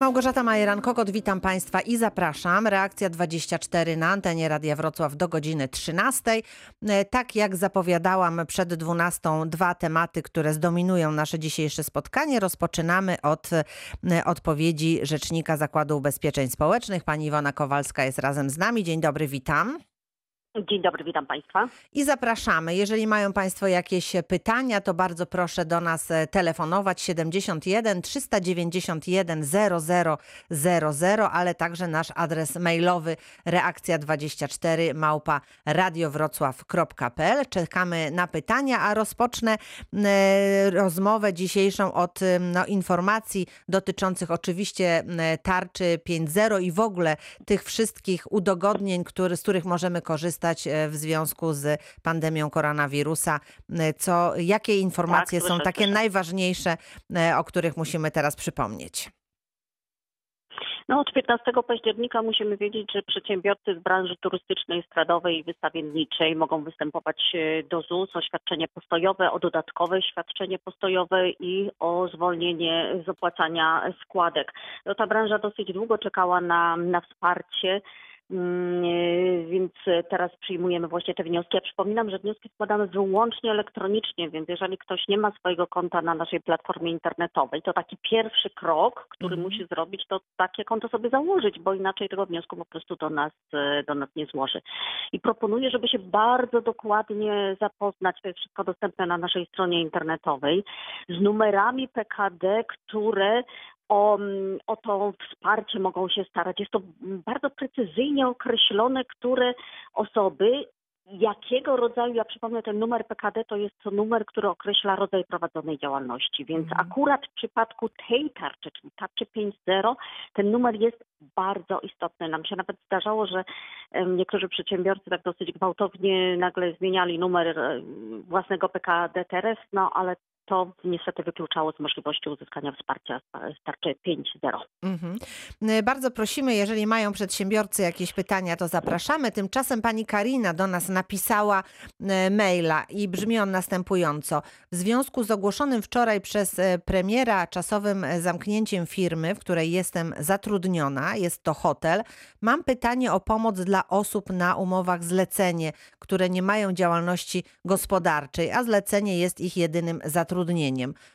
Małgorzata Majeran-Kokot, witam Państwa i zapraszam. Reakcja 24 na antenie Radia Wrocław do godziny 13. E, Tak jak zapowiadałam przed 12, dwa tematy, które zdominują nasze dzisiejsze spotkanie. Rozpoczynamy od e, odpowiedzi Rzecznika Zakładu Ubezpieczeń Społecznych. Pani Iwona Kowalska jest razem z nami. Dzień dobry, witam. Dzień dobry, witam Państwa. I zapraszamy. Jeżeli mają Państwo jakieś pytania, to bardzo proszę do nas e, telefonować 71 391 0000, ale także nasz adres mailowy reakcja24 małpa radiowrocław.pl. Czekamy na pytania, a rozpocznę e, rozmowę dzisiejszą od no, informacji dotyczących oczywiście tarczy 5.0 i w ogóle tych wszystkich udogodnień, który, z których możemy korzystać e, w związku z pandemią koronawirusa. E, Co, jakie informacje Tak, są takie najważniejsze, e, o których musimy teraz przypomnieć? No, od 15 października musimy wiedzieć, że przedsiębiorcy z branży turystycznej, stradowej i wystawienniczej mogą występować do ZUS o świadczenie postojowe, o dodatkowe świadczenie postojowe i o zwolnienie z opłacania składek. No, ta branża dosyć długo czekała na, na wsparcie. Mm, e, Więc teraz przyjmujemy właśnie te wnioski. Ja przypominam, że wnioski składamy wyłącznie elektronicznie, więc jeżeli ktoś nie ma swojego konta na naszej platformie internetowej, to taki pierwszy krok, który Mhm. musi zrobić, to takie konto sobie założyć, bo inaczej tego wniosku po prostu do nas, e, do nas nie złoży. I proponuję, żeby się bardzo dokładnie zapoznać, to jest wszystko dostępne na naszej stronie internetowej, z numerami PKD, które o, mm, o to wsparcie mogą się starać. Jest to bardzo precyzyjnie określone, które osoby, jakiego rodzaju, ja przypomnę, ten numer PKD to jest to numer, który określa rodzaj prowadzonej działalności. Więc Mhm. akurat w przypadku tej tarczy, czyli tarczy 5.0, ten numer jest bardzo istotny. Nam się nawet zdarzało, że niektórzy przedsiębiorcy tak dosyć gwałtownie nagle zmieniali numer e, własnego PKD teraz, no ale to niestety wykluczało z możliwości uzyskania wsparcia z tarczy 5.0. Mhm. E, Bardzo prosimy, jeżeli mają przedsiębiorcy jakieś pytania, to zapraszamy. Tymczasem pani Karina do nas napisała e, maila i brzmi on następująco. W związku z ogłoszonym wczoraj przez e, premiera czasowym zamknięciem firmy, w której jestem zatrudniona, jest to hotel, mam pytanie o pomoc dla osób na umowach zlecenie, które nie mają działalności gospodarczej, a zlecenie jest ich jedynym zatrudnieniem.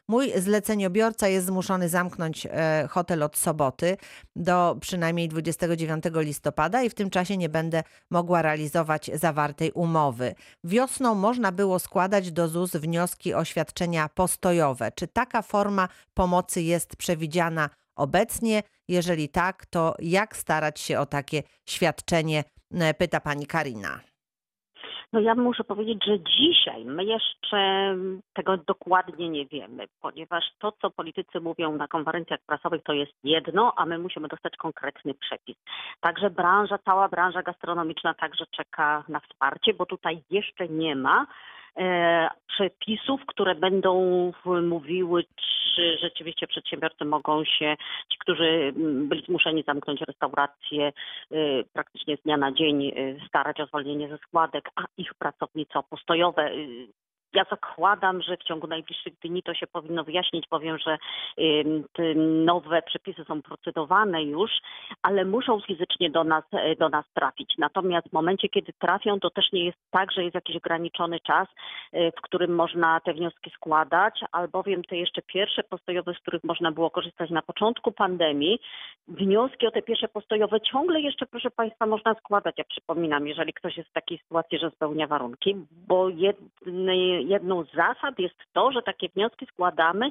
Mój zleceniobiorca jest zmuszony zamknąć e, hotel od soboty do przynajmniej 29 listopada i w tym czasie nie będę mogła realizować zawartej umowy. Wiosną można było składać do ZUS wnioski o świadczenia postojowe. Czy taka forma pomocy jest przewidziana obecnie? Jeżeli tak, to jak starać się o takie świadczenie? E, Pyta pani Karina. No ja muszę powiedzieć, że dzisiaj my jeszcze tego dokładnie nie wiemy, ponieważ to, co politycy mówią na konferencjach prasowych, to jest jedno, a my musimy dostać konkretny przepis. Także branża, cała branża gastronomiczna także czeka na wsparcie, bo tutaj jeszcze nie ma przepisów, które będą mówiły, czy rzeczywiście przedsiębiorcy mogą się, ci, którzy byli zmuszeni zamknąć restauracje y, praktycznie z dnia na dzień y, starać o zwolnienie ze składek, a ich pracownicy postojowe. Ja zakładam, że w ciągu najbliższych dni to się powinno wyjaśnić. Powiem, że te nowe przepisy są procedowane już, ale muszą fizycznie do nas, e, do nas trafić. Natomiast w momencie, kiedy trafią, to też nie jest tak, że jest jakiś ograniczony czas, e, w którym można te wnioski składać, albowiem te jeszcze pierwsze postojowe, z których można było korzystać na początku pandemii, wnioski o te pierwsze postojowe ciągle jeszcze, proszę Państwa, można składać. Ja przypominam, jeżeli ktoś jest w takiej sytuacji, że spełnia warunki, bo jedny, jedną z zasad jest to, że takie wnioski składamy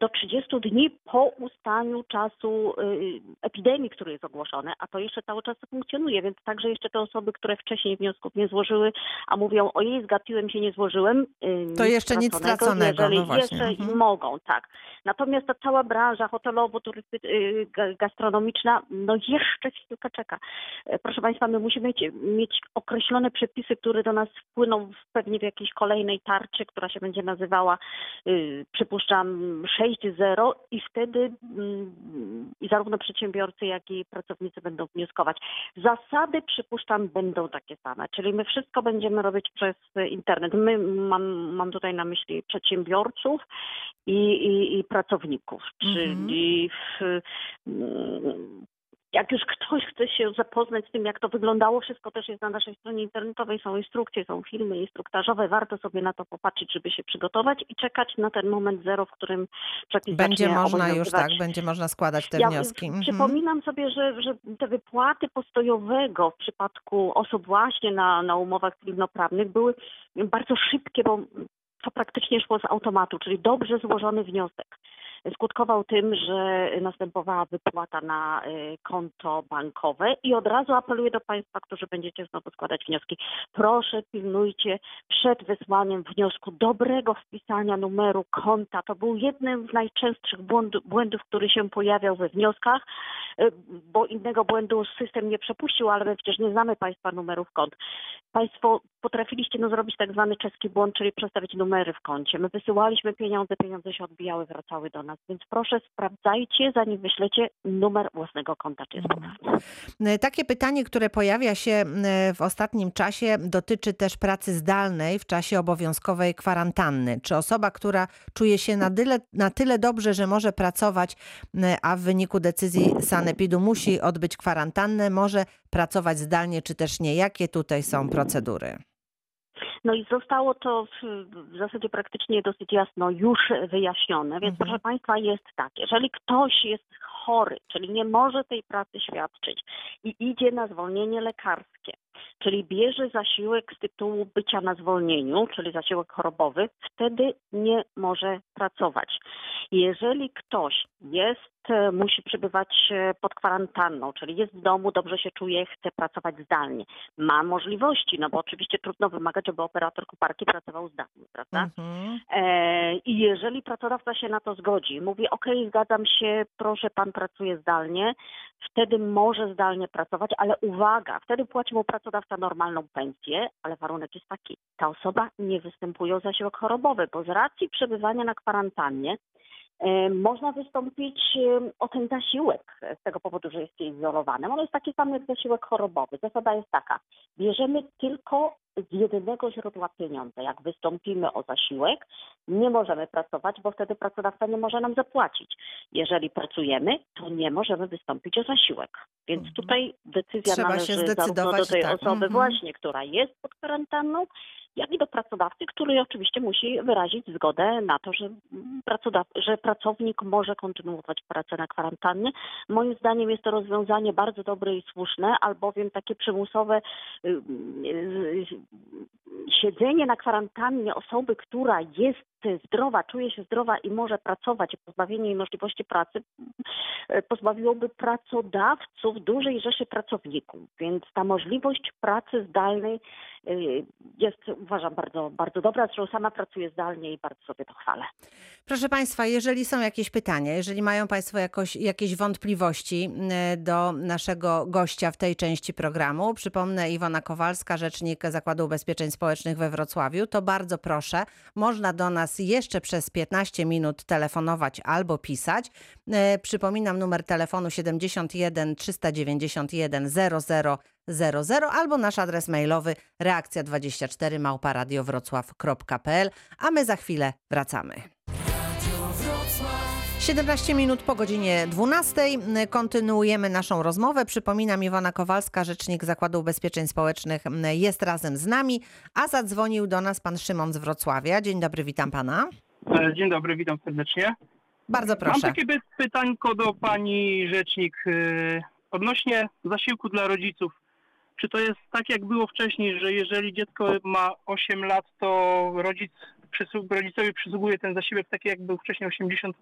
do 30 dni po ustaniu czasu y, epidemii, który jest ogłoszony, a to jeszcze cały czas funkcjonuje, więc także jeszcze te osoby, które wcześniej wniosków nie złożyły, a mówią, ojej, zgapiłem się, nie złożyłem. y, To jeszcze nic straconego, Jeżeli no właśnie. jeszcze Mhm. mogą, tak. Natomiast ta cała branża hotelowo-gastronomiczna, no jeszcze chwilkę czeka. E, Proszę Państwa, my musimy mieć, mieć określone przepisy, które do nas wpłyną w, pewnie w jakiejś kolejnej tarczy, która się będzie nazywała, y, przypuszczam, 6.0 i wtedy, mm, zarówno przedsiębiorcy, jak i pracownicy będą wnioskować. Zasady, przypuszczam, będą takie same, czyli my wszystko będziemy robić przez internet. My, mam, mam tutaj na myśli przedsiębiorców i, i, i pracowników, Mhm. czyli w, mm, jak już ktoś chce się zapoznać z tym, jak to wyglądało, wszystko też jest na naszej stronie internetowej, są instrukcje, są filmy instruktażowe, warto sobie na to popatrzeć, żeby się przygotować i czekać na ten moment zero, w którym przepis Będzie można już, tak, będzie można składać te Ja wnioski. Mhm. Przypominam sobie, że, że te wypłaty postojowego w przypadku osób właśnie na, na umowach cywilnoprawnych były bardzo szybkie, bo to praktycznie szło z automatu, czyli dobrze złożony wniosek skutkował tym, że następowała wypłata na y, konto bankowe i od razu apeluję do Państwa, którzy będziecie znowu składać wnioski. Proszę pilnujcie przed wysłaniem wniosku dobrego wpisania numeru konta. To był jednym z najczęstszych błędu, błędów, który się pojawiał we wnioskach, y, bo innego błędu system nie przepuścił, ale my przecież nie znamy Państwa numerów kont. Państwo potrafiliście no, zrobić tak zwany czeski błąd, czyli przestawić numery w koncie. My wysyłaliśmy pieniądze, pieniądze się odbijały, wracały do nas. Więc proszę sprawdzajcie, zanim wyślecie numer własnego konta, czy jest. E, Takie pytanie, które pojawia się e, w ostatnim czasie, dotyczy też pracy zdalnej w czasie obowiązkowej kwarantanny. Czy osoba, która czuje się na tyle, na tyle dobrze, że może pracować, e, a w wyniku decyzji sanepidu musi odbyć kwarantannę, może pracować zdalnie, czy też nie? Jakie tutaj są procedury? No i zostało to w, w zasadzie praktycznie dosyć jasno już wyjaśnione, więc Mhm. proszę Państwa jest tak, jeżeli ktoś jest chory, czyli nie może tej pracy świadczyć i idzie na zwolnienie lekarskie, czyli bierze zasiłek z tytułu bycia na zwolnieniu, czyli zasiłek chorobowy, wtedy nie może pracować. Jeżeli ktoś jest, e, musi przebywać e, pod kwarantanną, czyli jest w domu, dobrze się czuje, chce pracować zdalnie, ma możliwości, no bo oczywiście trudno wymagać, żeby operator koparki pracował zdalnie, prawda? Mhm. E, I jeżeli pracodawca się na to zgodzi, mówi: OK, zgadzam się, proszę, pan pracuje zdalnie, wtedy może zdalnie pracować, ale uwaga, wtedy płaci mu pracodawca normalną pensję, ale warunek jest taki: ta osoba nie występuje o zasiłek chorobowy, bo z racji przebywania na kwarantannie można wystąpić e, o ten zasiłek z tego powodu, że jest izolowanym. On jest taki sam jak zasiłek chorobowy. Zasada jest taka: bierzemy tylko z jedynego źródła pieniądze. Jak wystąpimy o zasiłek, nie możemy pracować, bo wtedy pracodawca nie może nam zapłacić. Jeżeli pracujemy, to nie możemy wystąpić o zasiłek. Więc Mhm. tutaj decyzja Trzeba się należy zarówno do tej tak. osoby Mhm. właśnie, która jest pod kwarantanną, jak i do pracodawcy, który oczywiście musi wyrazić zgodę na to, że, mm, że pracownik może kontynuować pracę na kwarantannie. Moim zdaniem jest to rozwiązanie bardzo dobre i słuszne, albowiem takie przymusowe y, y, siedzenie na kwarantannie osoby, która jest zdrowa, czuje się zdrowa i może pracować, pozbawienie jej możliwości pracy y, pozbawiłoby pracodawców dużej rzeszy pracowników. Więc ta możliwość pracy zdalnej jest, uważam, bardzo, bardzo dobra. Zresztą sama pracuję zdalnie i bardzo sobie to chwalę. Proszę Państwa, jeżeli są jakieś pytania, jeżeli mają Państwo jakoś, jakieś wątpliwości e, do naszego gościa w tej części programu, przypomnę Iwona Kowalska, rzecznik Zakładu Ubezpieczeń Społecznych we Wrocławiu, to bardzo proszę, można do nas jeszcze przez 15 minut telefonować albo pisać. E, Przypominam numer telefonu 71 391 00 00 albo nasz adres mailowy reakcja24 małparadiowrocław.pl, a my za chwilę wracamy. 17 minut po godzinie 12 kontynuujemy naszą rozmowę. Przypominam, Iwona Kowalska, rzecznik Zakładu Ubezpieczeń Społecznych jest razem z nami, a zadzwonił do nas pan Szymon z Wrocławia. Dzień dobry, witam pana. E, Dzień dobry, witam serdecznie. Bardzo Mam proszę. takie py- pytanko do pani rzecznik e, odnośnie zasiłku dla rodziców. Czy to jest tak, jak było wcześniej, że jeżeli dziecko ma 8 lat, to rodzic, przysłu- rodzicowi przysługuje ten zasiłek taki, jak był wcześniej 80%?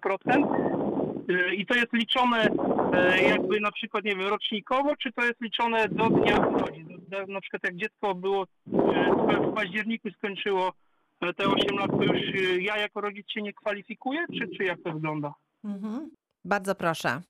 E, I to jest liczone e, jakby na przykład, nie wiem, rocznikowo, czy to jest liczone do dnia urodzin? Na przykład jak dziecko było e, w październiku skończyło e, te 8 lat, to już ja jako rodzic się nie kwalifikuję, czy, czy jak to wygląda? Mhm. Bardzo proszę.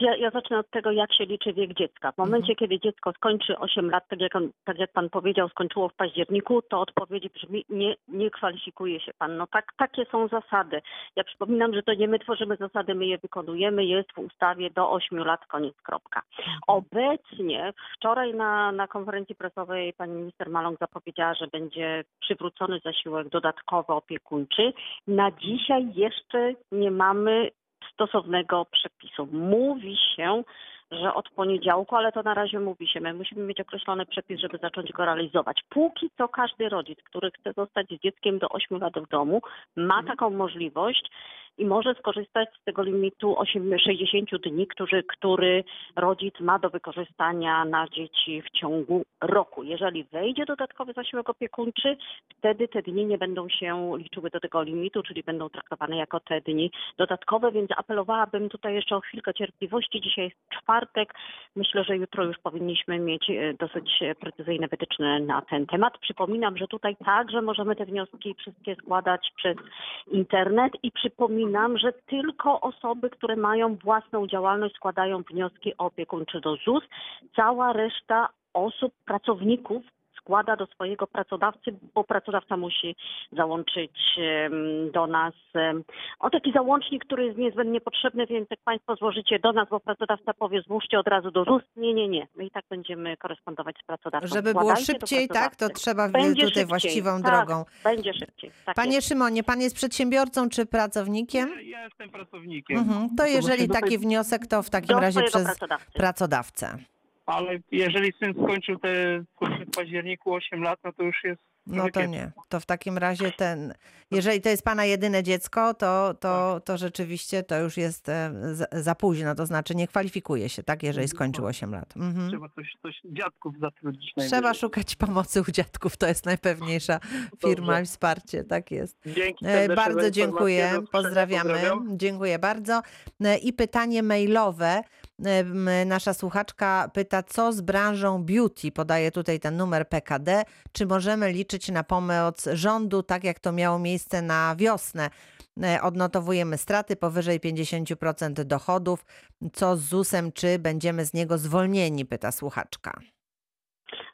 Ja, ja zacznę od tego, jak się liczy wiek dziecka. W momencie, kiedy dziecko skończy 8 lat, tak jak, on, tak jak pan powiedział, skończyło w październiku, to odpowiedź brzmi, nie, nie kwalifikuje się pan. No tak, takie są zasady. Ja przypominam, że to nie my tworzymy zasady, my je wykonujemy. Jest w ustawie do 8 lat, koniec, kropka. Obecnie, wczoraj na, na konferencji prasowej pani minister Maląg zapowiedziała, że będzie przywrócony zasiłek dodatkowy opiekuńczy. Na dzisiaj jeszcze nie mamy stosownego przepisu. Mówi się, że od poniedziałku, ale to na razie mówi się. My musimy mieć określony przepis, żeby zacząć go realizować. Póki co każdy rodzic, który chce zostać z dzieckiem do 8 lat w domu, ma taką możliwość i może skorzystać z tego limitu 8, 60 dni, który, który rodzic ma do wykorzystania na dzieci w ciągu roku. Jeżeli wejdzie dodatkowy zasiłek opiekuńczy, wtedy te dni nie będą się liczyły do tego limitu, czyli będą traktowane jako te dni dodatkowe, więc apelowałabym tutaj jeszcze o chwilkę cierpliwości. Dzisiaj jest czwartek. Myślę, że jutro już powinniśmy mieć e, dosyć precyzyjne wytyczne na ten temat. Przypominam, że tutaj także możemy te wnioski wszystkie składać przez internet i przypominam, że tylko osoby, które mają własną działalność składają wnioski opiekuńcze do ZUS. Cała reszta osób, pracowników składa do swojego pracodawcy, bo pracodawca musi załączyć do nas o taki załącznik, który jest niezbędnie potrzebny, więc jak Państwo złożycie do nas, bo pracodawca powie złóżcie od razu do ZUS, nie, nie, nie. My i tak będziemy korespondować z pracodawcą. Żeby było Składajcie szybciej, tak? To trzeba Będzie tutaj szybciej, właściwą tak, drogą. Będzie szybciej. Tak Panie jest. Szymonie, pan jest przedsiębiorcą czy pracownikiem? Ja, ja jestem pracownikiem. Mhm. To To jeżeli taki wniosek, to w takim do razie swojego przez pracodawcy. pracodawcę. Ale jeżeli syn skończył te w październiku 8 lat, no to już jest No to nie. To w takim razie ten, jeżeli to jest pana jedyne dziecko, to, to, Tak. to rzeczywiście to już jest e, za, późno, to znaczy nie kwalifikuje się, tak, jeżeli Mhm. skończył 8 lat. Mhm. Trzeba coś, coś dziadków zatrudnić Trzeba szukać pomocy u dziadków, to jest najpewniejsza firma Dobrze. i wsparcie, tak jest. Dzięki E, Bardzo dziękuję, pozdrawiamy. Pozdrawiam. Dziękuję bardzo. E, I pytanie mailowe. Nasza słuchaczka pyta, co z branżą beauty? Podaje tutaj ten numer PKD. Czy możemy liczyć na pomoc rządu, tak jak to miało miejsce na wiosnę? E, Odnotowujemy straty powyżej 50% dochodów. Co z ZUS-em? Czy będziemy z niego zwolnieni? Pyta słuchaczka.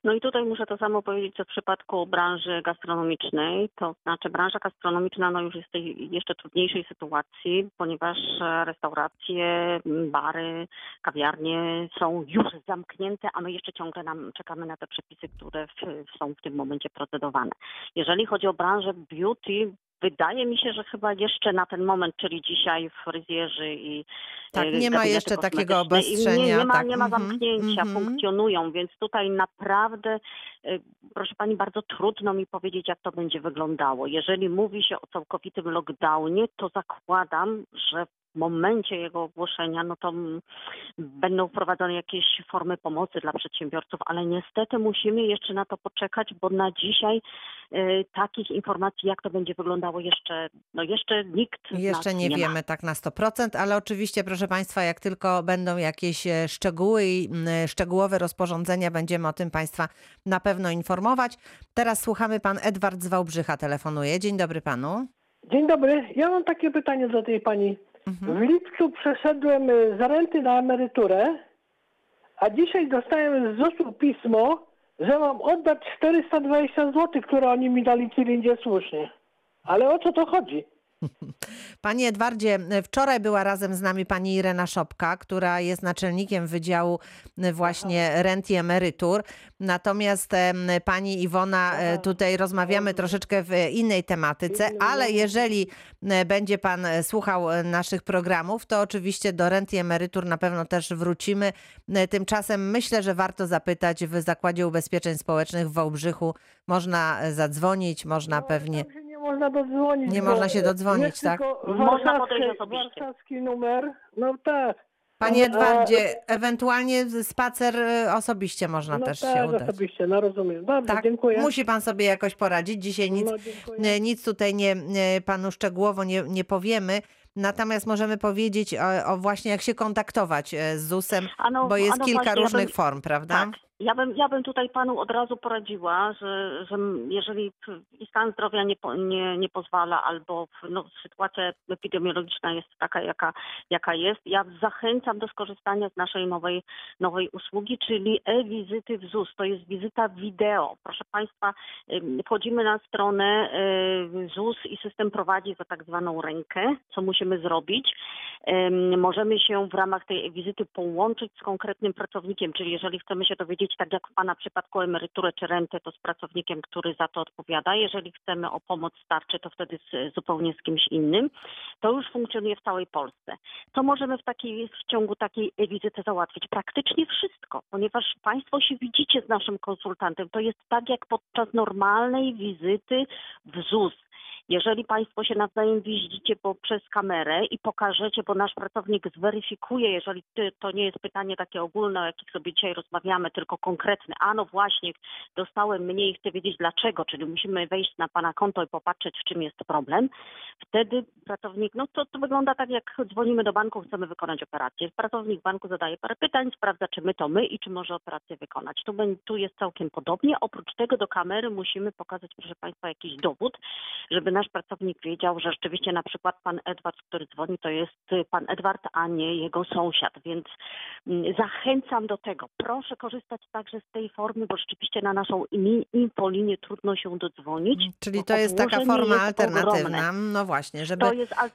No i tutaj muszę to samo powiedzieć, co w przypadku branży gastronomicznej. To znaczy branża gastronomiczna no już jest w tej jeszcze trudniejszej sytuacji, ponieważ restauracje, bary, kawiarnie są już zamknięte, a my jeszcze ciągle nam czekamy na te przepisy, które w, są w tym momencie procedowane. Jeżeli chodzi o branżę beauty, Wydaje mi się, że chyba jeszcze na ten moment, czyli dzisiaj fryzjerzy i Tak, e, nie ma jeszcze takiego obostrzenia, Nie, nie, ma, tak, nie ma mhm, zamknięcia, mhm. funkcjonują, więc tutaj naprawdę, e, proszę pani, bardzo trudno mi powiedzieć, jak to będzie wyglądało. Jeżeli mówi się o całkowitym lockdownie, to zakładam, że momencie jego ogłoszenia, no to mm, będą wprowadzone jakieś formy pomocy dla przedsiębiorców, ale niestety musimy jeszcze na to poczekać, bo na dzisiaj e, takich informacji, jak to będzie wyglądało, jeszcze, no jeszcze nikt Jeszcze nie ma. wiemy tak na 100%, ale oczywiście, proszę Państwa, jak tylko będą jakieś e, szczegóły i mm, szczegółowe rozporządzenia, będziemy o tym Państwa na pewno informować. Teraz słuchamy, pan Edward z Wałbrzycha telefonuje. Dzień dobry panu. Dzień dobry. Ja mam takie pytanie do tej pani. Mhm. W lipcu przeszedłem y, z renty na emeryturę, a dzisiaj dostałem z ZUS-u pismo, że mam oddać 420 zł, które oni mi naliczyli niesłusznie. Ale o co to chodzi? Panie Edwardzie, wczoraj była razem z nami pani Irena Szopka, która jest naczelnikiem Wydziału e, właśnie rent i emerytur. Natomiast pani Iwona, e, tutaj rozmawiamy troszeczkę w innej tematyce, ale jeżeli e, będzie pan słuchał naszych programów, to oczywiście do rent i emerytur na pewno też wrócimy. Tymczasem myślę, że warto zapytać w Zakładzie Ubezpieczeń Społecznych w Wałbrzychu. Można zadzwonić, można pewnie... Nie można dodzwonić. Nie bo można się dodzwonić, jest tak? tylko Można warszawski- podejść osobiście. Warszawski numer. No tak. Panie A- Edwardzie, ewentualnie spacer y, osobiście można no też tak, się udać. osobiście, no rozumiem. Dobrze, Tak, dziękuję. musi pan sobie jakoś poradzić. Dzisiaj nic, No, dziękuję. y, nic tutaj nie, panu szczegółowo nie, nie powiemy. Natomiast możemy powiedzieć o, o właśnie jak się kontaktować z ZUS-em, A no- bo jest no kilka właśnie, ja różnych bym- form, prawda? Tak. Ja bym, ja bym tutaj panu od razu poradziła, że, że jeżeli stan zdrowia nie, nie, nie pozwala albo no, sytuacja epidemiologiczna jest taka, jaka, jaka jest, ja zachęcam do skorzystania z naszej nowej, nowej usługi, czyli e-wizyty w ZUS. To jest wizyta wideo. Proszę Państwa, wchodzimy na stronę ZUS i system prowadzi za tak zwaną rękę, co musimy zrobić. Możemy się w ramach tej wizyty połączyć z konkretnym pracownikiem, czyli jeżeli chcemy się dowiedzieć, tak jak w Pana przypadku emeryturę czy rentę, to z pracownikiem, który za to odpowiada. Jeżeli chcemy o pomoc starczy, to wtedy z, zupełnie z kimś innym. To już funkcjonuje w całej Polsce. Co możemy w, takiej, w ciągu takiej wizyty załatwić? Praktycznie wszystko, ponieważ Państwo się widzicie z naszym konsultantem. To jest tak jak podczas normalnej wizyty w ZUS. Jeżeli Państwo się nawzajem widzicie przez kamerę i pokażecie, bo nasz pracownik zweryfikuje, jeżeli to nie jest pytanie takie ogólne, o jakich sobie dzisiaj rozmawiamy, tylko konkretne, a no właśnie, dostałem mniej, chcę wiedzieć dlaczego, czyli musimy wejść na Pana konto i popatrzeć, w czym jest problem, wtedy pracownik, no to, to wygląda tak, jak dzwonimy do banku, chcemy wykonać operację. Pracownik banku zadaje parę pytań, sprawdza, czy my to my i czy może operację wykonać. Tu, tu jest całkiem podobnie. Oprócz tego do kamery musimy pokazać, proszę Państwa, jakiś dowód, żeby nasz pracownik wiedział, że rzeczywiście na przykład pan Edward, który dzwoni, to jest pan Edward, a nie jego sąsiad, więc mm, zachęcam do tego. Proszę korzystać także z tej formy, bo rzeczywiście na naszą infolinię trudno się dodzwonić. Czyli to jest taka forma alternatywna. Ogromne. No właśnie, żeby,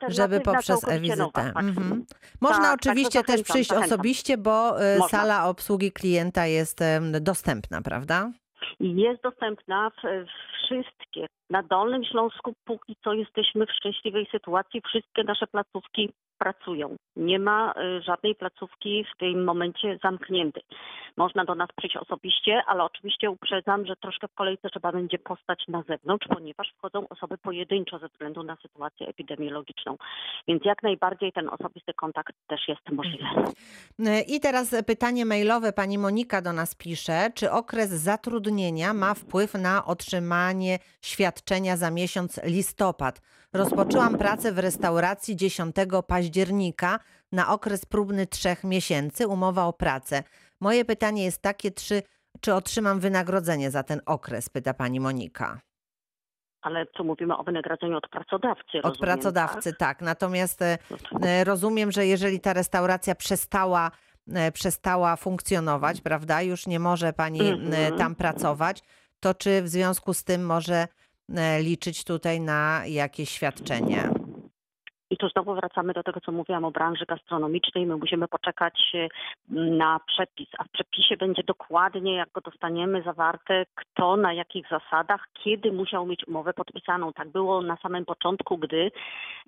żeby poprzez e-wizytę. Mhm. Można tak, oczywiście też przyjść zachęcam. osobiście, bo y, Można. sala obsługi klienta jest dostępna, prawda? Jest dostępna w, wszystkie na Dolnym Śląsku póki co jesteśmy w szczęśliwej sytuacji. Wszystkie nasze placówki pracują. Nie ma y, żadnej placówki w tym momencie zamkniętej. Można do nas przyjść osobiście, ale oczywiście uprzedzam, że troszkę w kolejce trzeba będzie postać na zewnątrz, ponieważ wchodzą osoby pojedynczo ze względu na sytuację epidemiologiczną. Więc jak najbardziej ten osobisty kontakt też jest możliwy. I teraz pytanie mailowe. Pani Monika do nas pisze, czy okres zatrudnienia ma wpływ na otrzymanie świadczenia za miesiąc listopad? Rozpoczęłam pracę w restauracji 10 października na okres próbny trzech miesięcy, umowa o pracę. Moje pytanie jest takie, czy, czy otrzymam wynagrodzenie za ten okres, pyta pani Monika. Ale co mówimy o wynagrodzeniu od pracodawcy? Od rozumiem, pracodawcy, tak? tak. Natomiast e, e, rozumiem, że jeżeli ta restauracja przestała e, przestała funkcjonować, prawda? Już nie może pani mm -hmm. tam pracować, to czy w związku z tym może liczyć tutaj na jakieś świadczenie? I tu znowu wracamy do tego, co mówiłam o branży gastronomicznej. My musimy poczekać e, na przepis, a w przepisie będzie dokładnie, jak go dostaniemy, zawarte, kto, na jakich zasadach, kiedy musiał mieć umowę podpisaną. Tak było na samym początku, gdy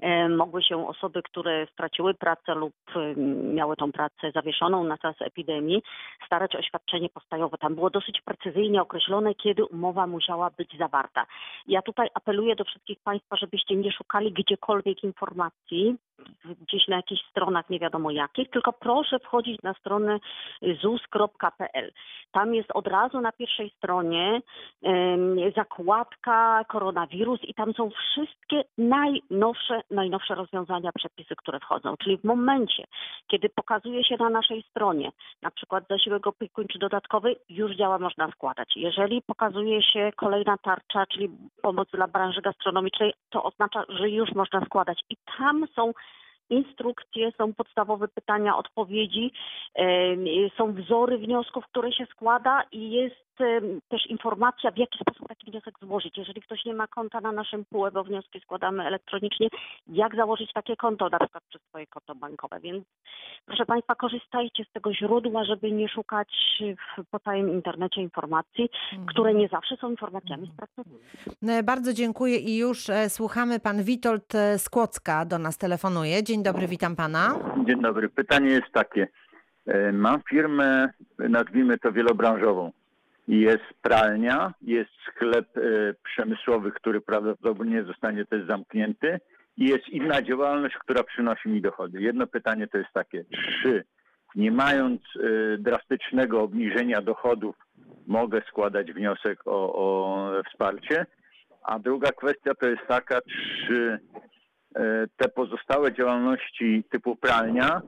e, mogły się osoby, które straciły pracę lub e, miały tą pracę zawieszoną na czas epidemii, starać o świadczenie postojowe. Tam było dosyć precyzyjnie określone, kiedy umowa musiała być zawarta. Ja tutaj apeluję do wszystkich Państwa, żebyście nie szukali gdziekolwiek informacji informacji gdzieś na jakichś stronach nie wiadomo jakich, tylko proszę wchodzić na stronę zus.pl. Tam jest od razu na pierwszej stronie zakładka koronawirus i tam są wszystkie najnowsze, najnowsze rozwiązania, przepisy, które wchodzą. Czyli w momencie, kiedy pokazuje się na naszej stronie na przykład zasiłek opiekuńczy dodatkowy, już działa, można składać. Jeżeli pokazuje się kolejna tarcza, czyli pomoc dla branży gastronomicznej, to oznacza, że już można składać. I tam są instrukcje, są podstawowe pytania, odpowiedzi, są wzory wniosków, które się składa i jest też informacja, w jaki sposób taki wniosek złożyć. Jeżeli ktoś nie ma konta na naszym PUE, bo wnioski składamy elektronicznie, jak założyć takie konto, na przykład przez swoje konto bankowe. Więc proszę Państwa, korzystajcie z tego źródła, żeby nie szukać po całym internecie informacji, mhm. które nie zawsze są informacjami sprawdzonymi. E, bardzo dziękuję i już e, słuchamy. Pan Witold e, Skłocka do nas telefonuje. Dzień dobry, witam Pana. Dzień dobry. Pytanie jest takie. Mam firmę, nazwijmy to wielobranżową jest pralnia, jest sklep e, przemysłowy, który prawdopodobnie zostanie też zamknięty i jest inna działalność, która przynosi mi dochody. Jedno pytanie to jest takie, czy nie mając e, drastycznego obniżenia dochodów mogę składać wniosek o, o wsparcie? A druga kwestia to jest taka, czy e, te pozostałe działalności typu pralnia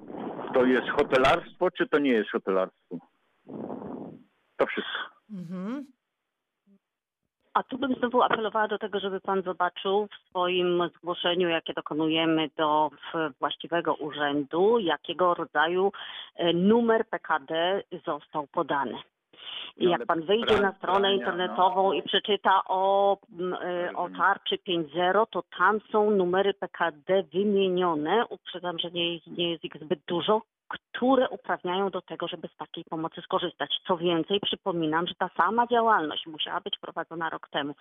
to jest hotelarstwo, czy to nie jest hotelarstwo? To wszystko. Mhm. A tu bym znowu apelowała do tego, żeby pan zobaczył w swoim zgłoszeniu, jakie dokonujemy do właściwego urzędu, jakiego rodzaju e, numer PKD został podany. I jak pan wyjdzie na stronę no. internetową i przeczyta o, m, e, o tarczy 5.0, to tam są numery PKD wymienione. Uprzedzam, że nie, nie jest ich zbyt dużo, które uprawniają do tego, żeby z takiej pomocy skorzystać. Co więcej, przypominam, że ta sama działalność musiała być prowadzona rok temu,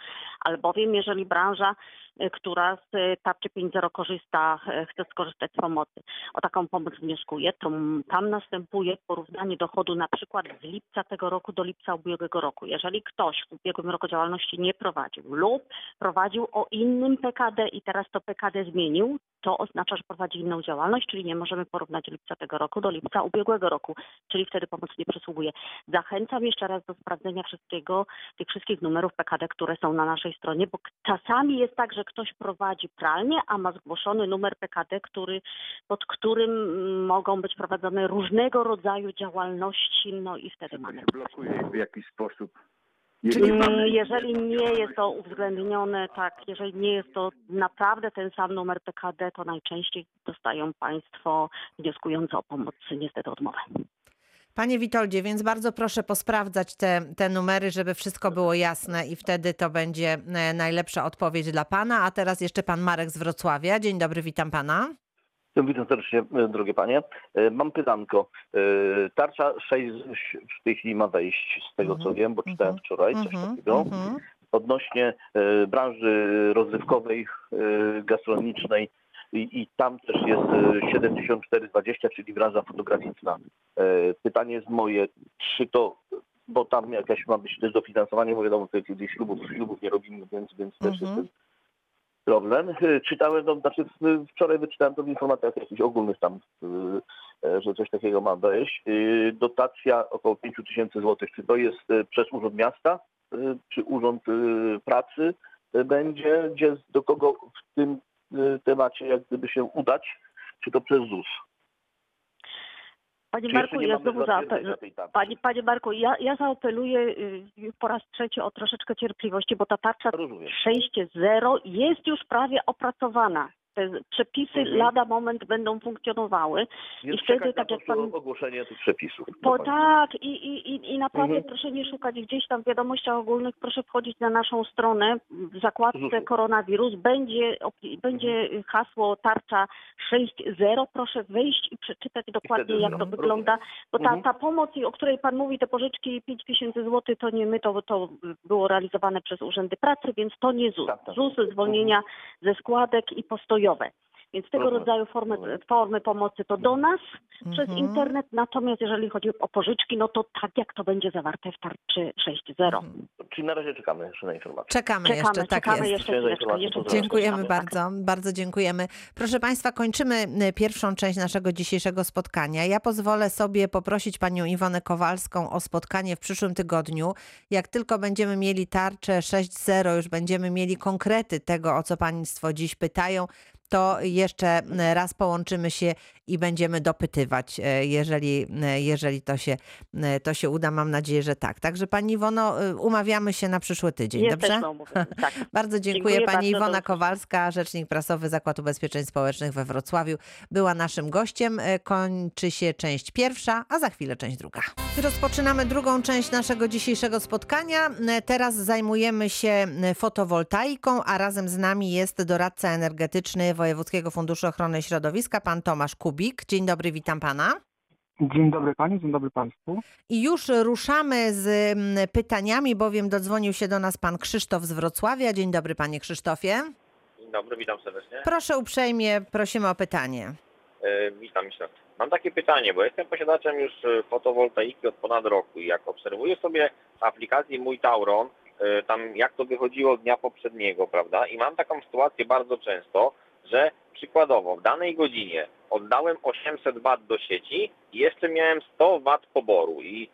albowiem jeżeli branża, e, która z e, tarczy 5.0 korzysta, e, chce skorzystać z pomocy, o taką pomoc wnioskuje, to tam następuje porównanie dochodu na przykład z lipca tego roku do lipca ubiegłego roku. Jeżeli ktoś w ubiegłym roku działalności nie prowadził lub prowadził o innym PKD i teraz to PKD zmienił, to oznacza, że prowadzi inną działalność, czyli nie możemy porównać lipca tego roku do lipca ubiegłego roku, czyli wtedy pomoc nie przysługuje. Zachęcam jeszcze raz do sprawdzenia wszystkiego, tych wszystkich numerów PKD, które są na naszej stronie, bo czasami jest tak, że ktoś prowadzi pralnię, a ma zgłoszony numer PKD, który, pod którym mogą być prowadzone różnego rodzaju działalności, no i wtedy mamy. blokuje w jakiś sposób. Czyli- mamy- Jeżeli nie jest to uwzględnione, tak, jeżeli nie jest to naprawdę ten sam numer PKD, to najczęściej dostają Państwo wnioskujące o pomoc niestety odmowę. Panie Witoldzie, więc bardzo proszę posprawdzać te, te numery, żeby wszystko było jasne i wtedy to będzie e, najlepsza odpowiedź dla Pana. A teraz jeszcze Pan Marek z Wrocławia. Dzień dobry, witam Pana. Witam serdecznie, e, drogie panie. E, Mam pytanko. E, Tarcza 6 w tej chwili ma wejść, z tego co Mhm, wiem, bo czytałem mhm, wczoraj coś Mhm, takiego. Odnośnie branży rozrywkowej, gastronomicznej i, i tam też jest e, 7420, czyli branża fotograficzna. Pytanie jest moje, czy to, bo tam jakaś ma być też dofinansowanie, bo wiadomo, że kiedyś ślubów, ślubów nie robimy, więc, więc też jest Mhm. ten problem. E, Czytałem, no, znaczy w- wczoraj wyczytałem to w informacjach jakichś ogólnych tam, e, że coś takiego ma wejść. E, Dotacja około 5 tysięcy złotych. Czy to jest przez Urząd Miasta, czy Urząd Pracy będzie, gdzie do kogo w tym temacie jak gdyby się udać, czy to przez ZUS? Panie Marku, ja znowu? Panie, panie Marku, ja, ja zaapeluję y, po raz trzeci o troszeczkę cierpliwości, bo ta tarcza Rozumiem. 6.0 jest już prawie opracowana. Te przepisy Mhm. lada moment będą funkcjonowały. Więc I wtedy, tak jak pan- ogłoszenie tych przepisów. Po tak i, i, i, i naprawdę Mhm. proszę nie szukać gdzieś tam w wiadomościach ogólnych, proszę wchodzić na naszą stronę w zakładce ZUS-u. koronawirus, będzie, będzie hasło tarcza 6.0, proszę wejść i przeczytać dokładnie wtedy jak to rozumiem. wygląda, bo ta, Mhm. ta pomoc, o której pan mówi, te pożyczki 5 tysięcy złotych, to nie my, to, to było realizowane przez urzędy pracy, więc to nie ZUS. Tak, tak. ZUS, zwolnienia ze składek i Więc tego Rozumiem. rodzaju formy, Rozumiem. formy pomocy to do nas przez Mhm. internet, natomiast jeżeli chodzi o pożyczki, no to tak jak to będzie zawarte w tarczy 6.0. Mhm. Czyli na razie czekamy jeszcze na informację. Czekamy, Czekamy, jeszcze, tak czekamy jest. jeszcze Jeszcze pozdrawiam. Dziękujemy czekamy, bardzo, bardzo dziękujemy. Proszę Państwa, kończymy y, pierwszą część naszego dzisiejszego spotkania. Ja pozwolę sobie poprosić Panią Iwonę Kowalską o spotkanie w przyszłym tygodniu. Jak tylko będziemy mieli tarczę 6.0, już będziemy mieli konkrety tego, o co Państwo dziś pytają, to jeszcze y, raz połączymy się i będziemy dopytywać, y, jeżeli, y, jeżeli to, się, y, to się uda. Mam nadzieję, że tak. Także Pani Iwono, umawiamy się na przyszły tydzień, Jesteśmy dobrze? Tak. Bardzo dziękuję. Dziękuję Pani bardzo, Iwona. Kowalska, rzecznik prasowy Zakładu Ubezpieczeń Społecznych we Wrocławiu, była naszym gościem. E, Kończy się część pierwsza, a za chwilę część druga. Rozpoczynamy drugą część naszego dzisiejszego spotkania. Teraz zajmujemy się fotowoltaiką, a razem z nami jest doradca energetyczny Wojewódzkiego Funduszu Ochrony Środowiska, pan Tomasz Kubik. Dzień dobry, witam pana. Dzień dobry Pani, dzień dobry Państwu. I już ruszamy z mm, pytaniami, bowiem dodzwonił się do nas pan Krzysztof z Wrocławia. Dzień dobry, panie Krzysztofie. Dzień dobry, witam serdecznie. Proszę uprzejmie, prosimy o pytanie. E, witam jeszcze. Mam takie pytanie, bo jestem posiadaczem już e, fotowoltaiki od ponad roku i jak obserwuję sobie w aplikacji Mój Tauron, e, tam jak to wychodziło dnia poprzedniego, prawda? I mam taką sytuację bardzo często, że przykładowo w danej godzinie oddałem 800 W do sieci i jeszcze miałem 100 W poboru. I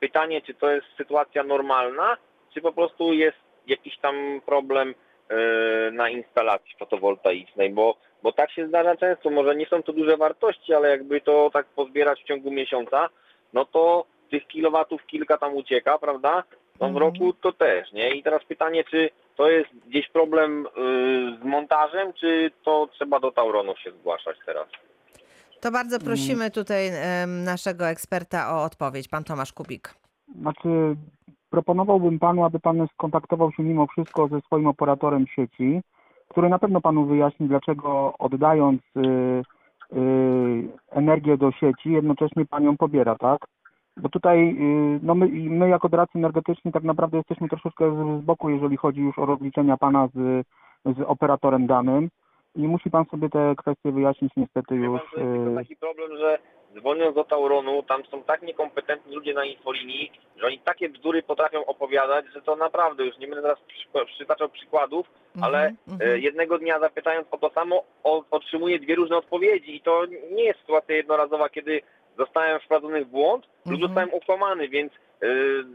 pytanie, czy to jest sytuacja normalna, czy po prostu jest jakiś tam problem e, na instalacji fotowoltaicznej, bo, bo tak się zdarza często, może nie są to duże wartości, ale jakby to tak pozbierać w ciągu miesiąca, no to tych kilowatów kilka tam ucieka, prawda? No w Mhm. roku to też, nie? I teraz pytanie, czy to jest gdzieś problem y, z montażem, czy to trzeba do Tauronów się zgłaszać teraz? To bardzo prosimy tutaj naszego eksperta o odpowiedź, pan Tomasz Kubik. Znaczy, proponowałbym panu, aby pan skontaktował się mimo wszystko ze swoim operatorem sieci, który na pewno panu wyjaśni, dlaczego oddając y, y, energię do sieci, jednocześnie pan ją pobiera, tak? Bo tutaj y, no my, my jako doradcy energetyczni tak naprawdę jesteśmy troszeczkę z, boku, jeżeli chodzi już o rozliczenia pana z, z operatorem danym i musi pan sobie te kwestie wyjaśnić niestety już. pan, to jest tylko taki problem, że dzwoniąc do Tauronu, tam są tak niekompetentni ludzie na infolinii, że oni takie bzdury potrafią opowiadać, że to naprawdę, już nie będę teraz przy- przytaczał przykładów, ale Mhm, e, jednego dnia zapytając o to samo, o, otrzymuję dwie różne odpowiedzi i to nie jest sytuacja jednorazowa, kiedy zostałem wprowadzony w błąd lub Mhm. zostałem ukłamany, więc e,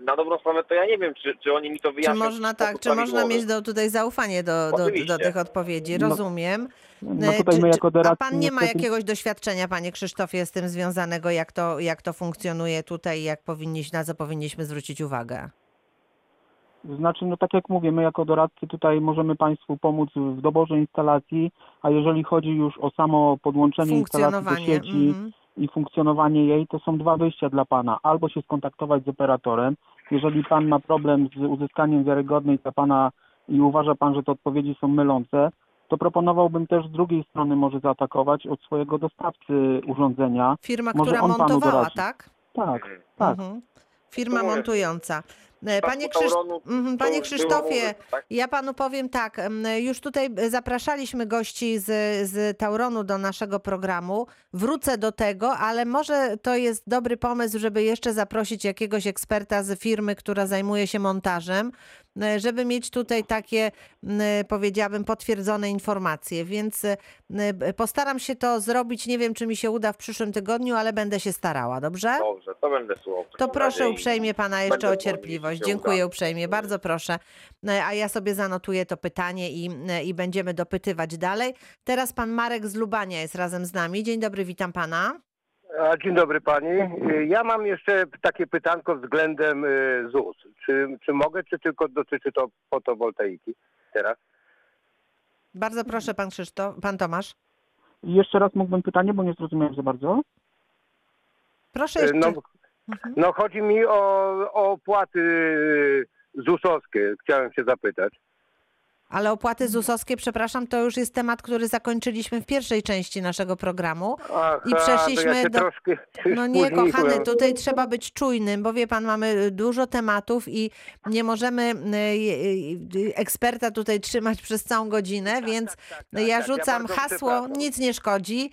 na dobrą sprawę to ja nie wiem, czy, czy oni mi to Czy wyjaśnią. można w tak, czy można mieć do, tutaj zaufanie do, do, do tych odpowiedzi? No, Rozumiem. no tutaj czy- my czy- jako doradcy A pan nie ma jakiegoś doświadczenia, panie Krzysztofie, z tym związanego, jak to, jak to funkcjonuje tutaj, i jak powinniśmy, na co powinniśmy zwrócić uwagę? Znaczy, no tak jak mówię, my jako doradcy tutaj możemy Państwu pomóc w doborze instalacji, a jeżeli chodzi już o samo podłączenie instalacji do Funkcjonowanie. sieci mhm. I funkcjonowanie jej, to są dwa wyjścia dla Pana. Albo się skontaktować z operatorem, jeżeli Pan ma problem z uzyskaniem wiarygodnej dla Pana i uważa Pan, że te odpowiedzi są mylące, to proponowałbym też z drugiej strony może zaatakować od swojego dostawcy urządzenia. Firma, Może która montowała, doradzi. tak? Tak, Mhm. tak. Mhm. Firma montująca. E, Panie, Krzysz... Mhm, panie Krzysztofie, tak? ja panu powiem tak, już tutaj zapraszaliśmy gości z, z Tauronu do naszego programu. Wrócę do tego, ale może to jest dobry pomysł, żeby jeszcze zaprosić jakiegoś eksperta z firmy, która zajmuje się montażem, żeby mieć tutaj takie, powiedziałabym, potwierdzone informacje. Więc postaram się to zrobić. Nie wiem, czy mi się uda w przyszłym tygodniu, ale będę się starała, dobrze? Dobrze, to będę słuchał. To proszę uprzejmie pana jeszcze o cierpliwość. Się Dziękuję uda. uprzejmie, bardzo proszę. No, A ja sobie zanotuję to pytanie i, i będziemy dopytywać dalej. Teraz pan Marek z Lubania jest razem z nami. Dzień dobry, witam pana. Dzień dobry pani. Y, Ja mam jeszcze takie pytanko względem ZUS. Czy, czy mogę, czy tylko dotyczy to fotowoltaiki teraz? Bardzo proszę pan Krzysztof, pan Tomasz. Jeszcze raz mógłbym pytanie, bo nie zrozumiałem za bardzo. Proszę jeszcze. No, Mhm. no chodzi mi o, o opłaty y, ZUS-owskie. Chciałem się zapytać. Ale opłaty ZUS-owskie, przepraszam, to już jest temat, który zakończyliśmy w pierwszej części naszego programu. Aha, I przeszliśmy ja do- No nie, kochany, tutaj trzeba być czujnym, bo wie pan, mamy dużo tematów i nie możemy y, y, y, eksperta tutaj trzymać przez całą godzinę, więc tak, tak, ja tak, rzucam hasło, nic nie szkodzi.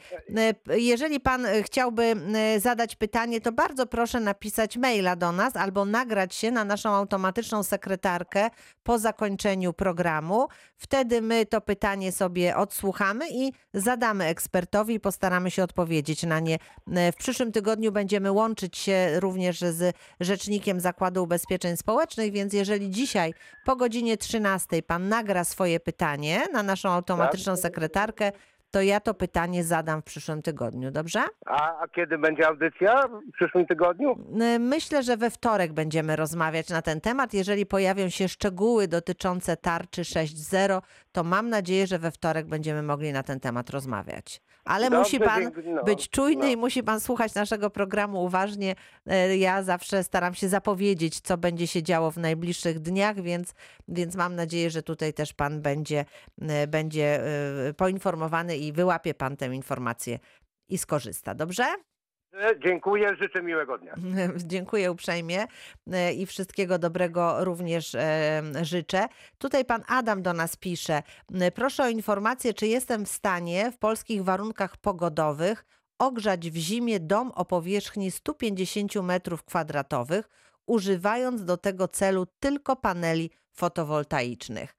Jeżeli pan chciałby zadać pytanie, to bardzo proszę napisać maila do nas albo nagrać się na naszą automatyczną sekretarkę po zakończeniu programu. Wtedy my to pytanie sobie odsłuchamy i zadamy ekspertowi i postaramy się odpowiedzieć na nie. E, W przyszłym tygodniu będziemy łączyć się również z Rzecznikiem Zakładu Ubezpieczeń Społecznych, więc jeżeli dzisiaj po godzinie 13 pan nagra swoje pytanie na naszą automatyczną sekretarkę, to ja to pytanie zadam w przyszłym tygodniu, dobrze? A, a kiedy będzie audycja? W przyszłym tygodniu? Myślę, że we wtorek będziemy rozmawiać na ten temat. Jeżeli pojawią się szczegóły dotyczące tarczy 6.0, to mam nadzieję, że we wtorek będziemy mogli na ten temat rozmawiać. Ale Dobrze, musi pan dziękuję. No, być czujny no. i musi pan słuchać naszego programu uważnie. E, Ja zawsze staram się zapowiedzieć, co będzie się działo w najbliższych dniach, więc, więc mam nadzieję, że tutaj też pan będzie, e, będzie e, poinformowany i wyłapie pan tę informację i skorzysta. Dobrze? Dziękuję, życzę miłego dnia. Dziękuję uprzejmie e, i wszystkiego dobrego również e, życzę. Tutaj pan Adam do nas pisze. M, Proszę o informację, czy jestem w stanie w polskich warunkach pogodowych ogrzać w zimie dom o powierzchni 150 m2, używając do tego celu tylko paneli fotowoltaicznych.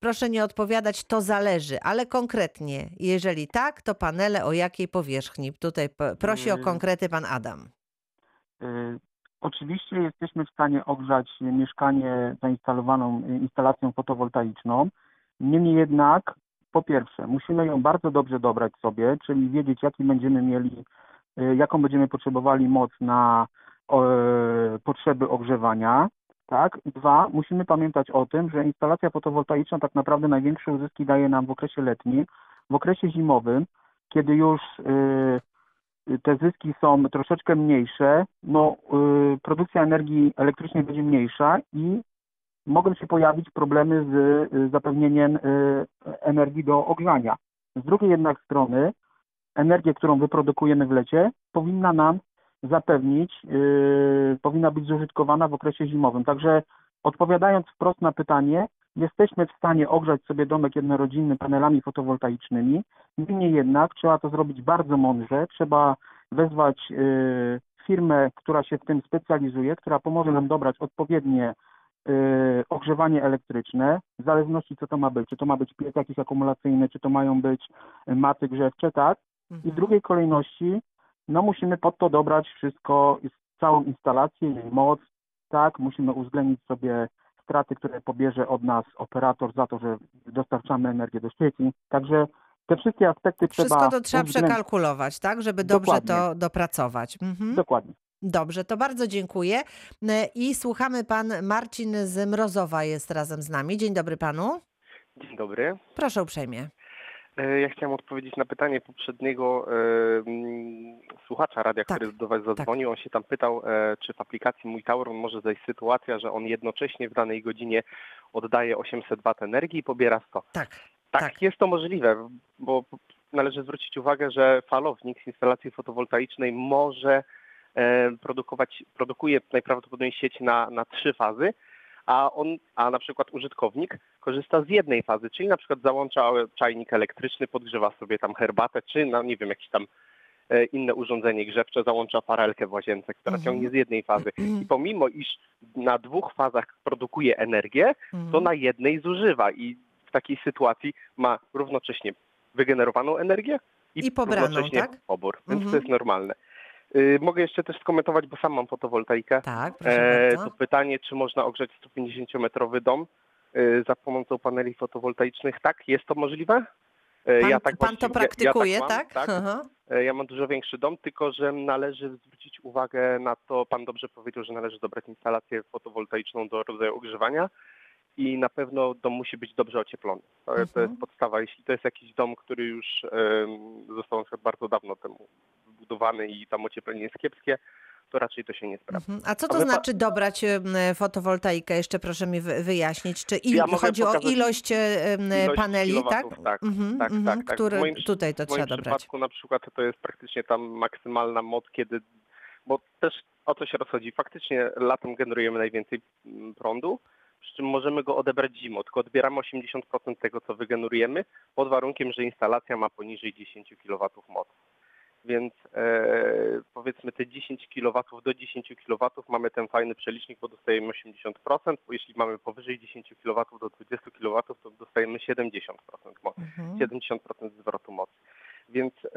Proszę nie odpowiadać, to zależy, ale konkretnie, jeżeli tak, to panele o jakiej powierzchni? Tutaj prosi o Mm. konkrety pan Adam. Y, Oczywiście jesteśmy w stanie ogrzać mieszkanie zainstalowaną y, instalacją fotowoltaiczną. Niemniej jednak, po pierwsze, musimy ją bardzo dobrze dobrać sobie, czyli wiedzieć, jaki będziemy mieli, y, jaką będziemy potrzebowali moc na potrzeby ogrzewania. Tak. Dwa, musimy pamiętać o tym, że instalacja fotowoltaiczna tak naprawdę największe uzyski daje nam w okresie letnim. W okresie zimowym, kiedy już y, te zyski są troszeczkę mniejsze, no y, produkcja energii elektrycznej będzie mniejsza i mogą się pojawić problemy z y, zapewnieniem y, energii do ogrzania. Z drugiej jednak strony energię, którą wyprodukujemy w lecie, powinna nam zapewnić, yy, powinna być zużytkowana w okresie zimowym. Także odpowiadając wprost na pytanie, jesteśmy w stanie ogrzać sobie domek jednorodzinny panelami fotowoltaicznymi. Niemniej jednak trzeba to zrobić bardzo mądrze. Trzeba wezwać yy, firmę, która się w tym specjalizuje, która pomoże nam dobrać odpowiednie yy, ogrzewanie elektryczne, w zależności co to ma być. Czy to ma być piec jakiś akumulacyjny, czy to mają być maty grzewcze, tak? I w Mhm. drugiej kolejności, no musimy pod to dobrać wszystko, całą instalację, jej moc, tak, musimy uwzględnić sobie straty, które pobierze od nas operator za to, że dostarczamy energię do sieci. Także te wszystkie aspekty Wszystko trzeba to trzeba uwzględnić. przekalkulować, tak? Żeby dobrze Dokładnie. to dopracować. Mhm. Dokładnie. Dobrze, to bardzo dziękuję. I słuchamy pan Marcin z Mrozowa jest razem z nami. Dzień dobry panu. Dzień dobry. Proszę uprzejmie. E, Ja chciałem odpowiedzieć na pytanie poprzedniego e, słuchacza radia, Tak, który do Was zadzwonił. On się tam pytał, e, czy w aplikacji Mój Tauron może zajść sytuacja, że on jednocześnie w danej godzinie oddaje 800 W energii i pobiera 100. Tak. Tak, Tak. jest to możliwe, bo należy zwrócić uwagę, że falownik z instalacji fotowoltaicznej może e, produkować, produkuje najprawdopodobniej sieć na, na trzy fazy, a on, a na przykład użytkownik korzysta z jednej fazy, czyli na przykład załącza czajnik elektryczny, podgrzewa sobie tam herbatę, czy no nie wiem, jakieś tam e, inne urządzenie grzewcze, załącza parelkę w łazience, która Mhm. ciągnie z jednej fazy. I pomimo, iż na dwóch fazach produkuje energię, to Mhm. na jednej zużywa i w takiej sytuacji ma równocześnie wygenerowaną energię i, I pobraną, równocześnie tak? pobór, więc Mhm. to jest normalne. Y, mogę jeszcze też skomentować, bo sam mam fotowoltaikę. Tak, proszę E, bardzo. to pytanie, czy można ogrzać 150-metrowy dom y, za pomocą paneli fotowoltaicznych? Tak, jest to możliwe. E, Pan, ja tak pan to praktykuje, ja tak? tak? tak. Aha. E, Ja mam dużo większy dom, tylko że należy zwrócić uwagę na to, pan dobrze powiedział, że należy dobrać instalację fotowoltaiczną do rodzaju ogrzewania i na pewno dom musi być dobrze ocieplony. To, to Mhm. jest podstawa. Jeśli to jest jakiś dom, który już em, został na bardzo dawno temu i tam ocieplenie jest kiepskie, to raczej to się nie sprawdza. Mhm. A co A to my pa- znaczy dobrać fotowoltaikę? Jeszcze proszę mi wy- wyjaśnić. Czy il, Ja chodzi o ilość, ilość paneli, tak? tak, Mhm, tak, mhm, tak, tak. W Które moim tutaj to W trzeba dobrać. przypadku na przykład to jest praktycznie tam maksymalna moc, kiedy, bo też o co się rozchodzi, faktycznie latem generujemy najwięcej mm, prądu, przy czym możemy go odebrać zimą, tylko odbieramy 80% tego, co wygenerujemy, pod warunkiem, że instalacja ma poniżej 10 kW mocy. Więc e, powiedzmy te 10 kW do 10 kW mamy ten fajny przelicznik, bo dostajemy 80%, bo jeśli mamy powyżej 10 kW do 20 kW, to dostajemy 70% mocy. Mhm. 70% zwrotu mocy. Więc e,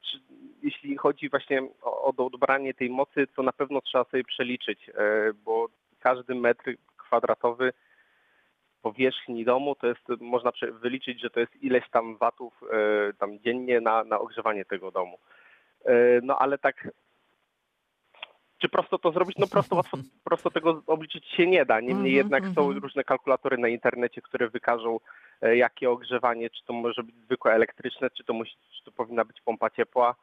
czy, jeśli chodzi właśnie o, o odebranie tej mocy, to na pewno trzeba sobie przeliczyć, e, bo każdy metr kwadratowy powierzchni domu to jest, można wyliczyć, że to jest ileś tam watów e, tam dziennie na, na ogrzewanie tego domu. E, no ale tak czy prosto to zrobić? No prosto, łatwo, prosto tego obliczyć się nie da. Niemniej Mhm, jednak są mhm. różne kalkulatory na internecie, które wykażą e, jakie ogrzewanie, czy to może być zwykłe elektryczne, czy to, musi, czy to powinna być pompa ciepła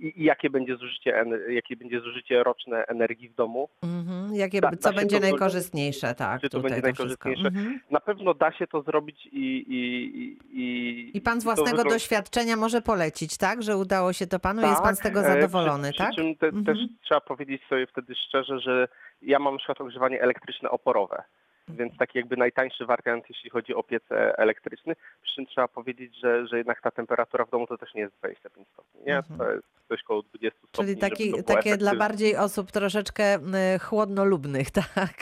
i, i jakie, będzie zużycie, jakie będzie zużycie roczne energii w domu. Mhm. Jakie, Da- da co się będzie to- najkorzystniejsze, tak? czy to będzie wszystko. najkorzystniejsze? Mhm. Na pewno da się to zrobić i... I, i, i, pan z to własnego wygląda- doświadczenia może polecić, tak? Że udało się to panu i jest pan z tego e, zadowolony, przy, tak? Przy czym te, Mhm. też trzeba powiedzieć sobie wtedy szczerze, że ja mam na przykład ogrzewanie elektryczne oporowe, Mhm. Więc taki jakby najtańszy wariant, jeśli chodzi o piec e, elektryczny. Przy czym trzeba powiedzieć, że, że jednak ta temperatura w domu to też nie jest 25 stopni, nie? Mhm. To jest coś koło 20 stopni. Czyli taki, takie dla bardziej osób troszeczkę y, chłodnolubnych, tak?